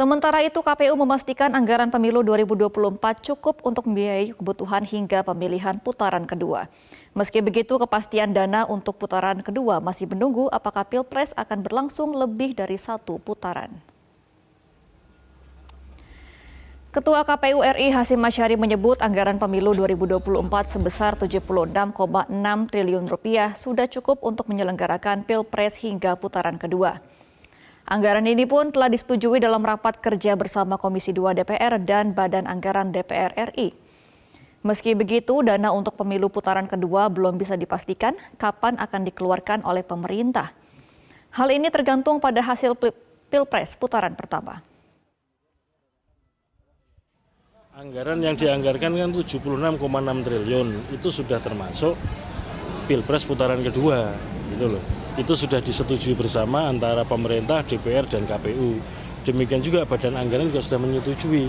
Sementara itu KPU memastikan anggaran pemilu 2024 cukup untuk membiayai kebutuhan hingga pemilihan putaran kedua. Meski begitu, kepastian dana untuk putaran kedua masih menunggu apakah Pilpres akan berlangsung lebih dari satu putaran. Ketua KPU RI Hasim Masyari menyebut anggaran pemilu 2024 sebesar 76,6 triliun rupiah sudah cukup untuk menyelenggarakan Pilpres hingga putaran kedua. Anggaran ini pun telah disetujui dalam rapat kerja bersama Komisi 2 DPR dan Badan Anggaran DPR RI. Meski begitu, dana untuk pemilu putaran kedua belum bisa dipastikan kapan akan dikeluarkan oleh pemerintah. Hal ini tergantung pada hasil Pilpres putaran pertama. Anggaran yang dianggarkan kan 76,6 triliun itu sudah termasuk Pilpres putaran kedua gitu loh. Itu sudah disetujui bersama antara pemerintah, DPR dan KPU. Demikian juga Badan Anggaran juga sudah menyetujui.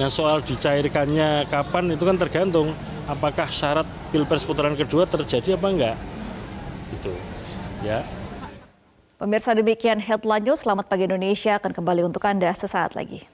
Nah soal dicairkannya kapan itu kan tergantung apakah syarat Pilpres putaran kedua terjadi apa enggak. Itu ya. Pemirsa demikian headline news. Selamat pagi Indonesia akan kembali untuk Anda sesaat lagi.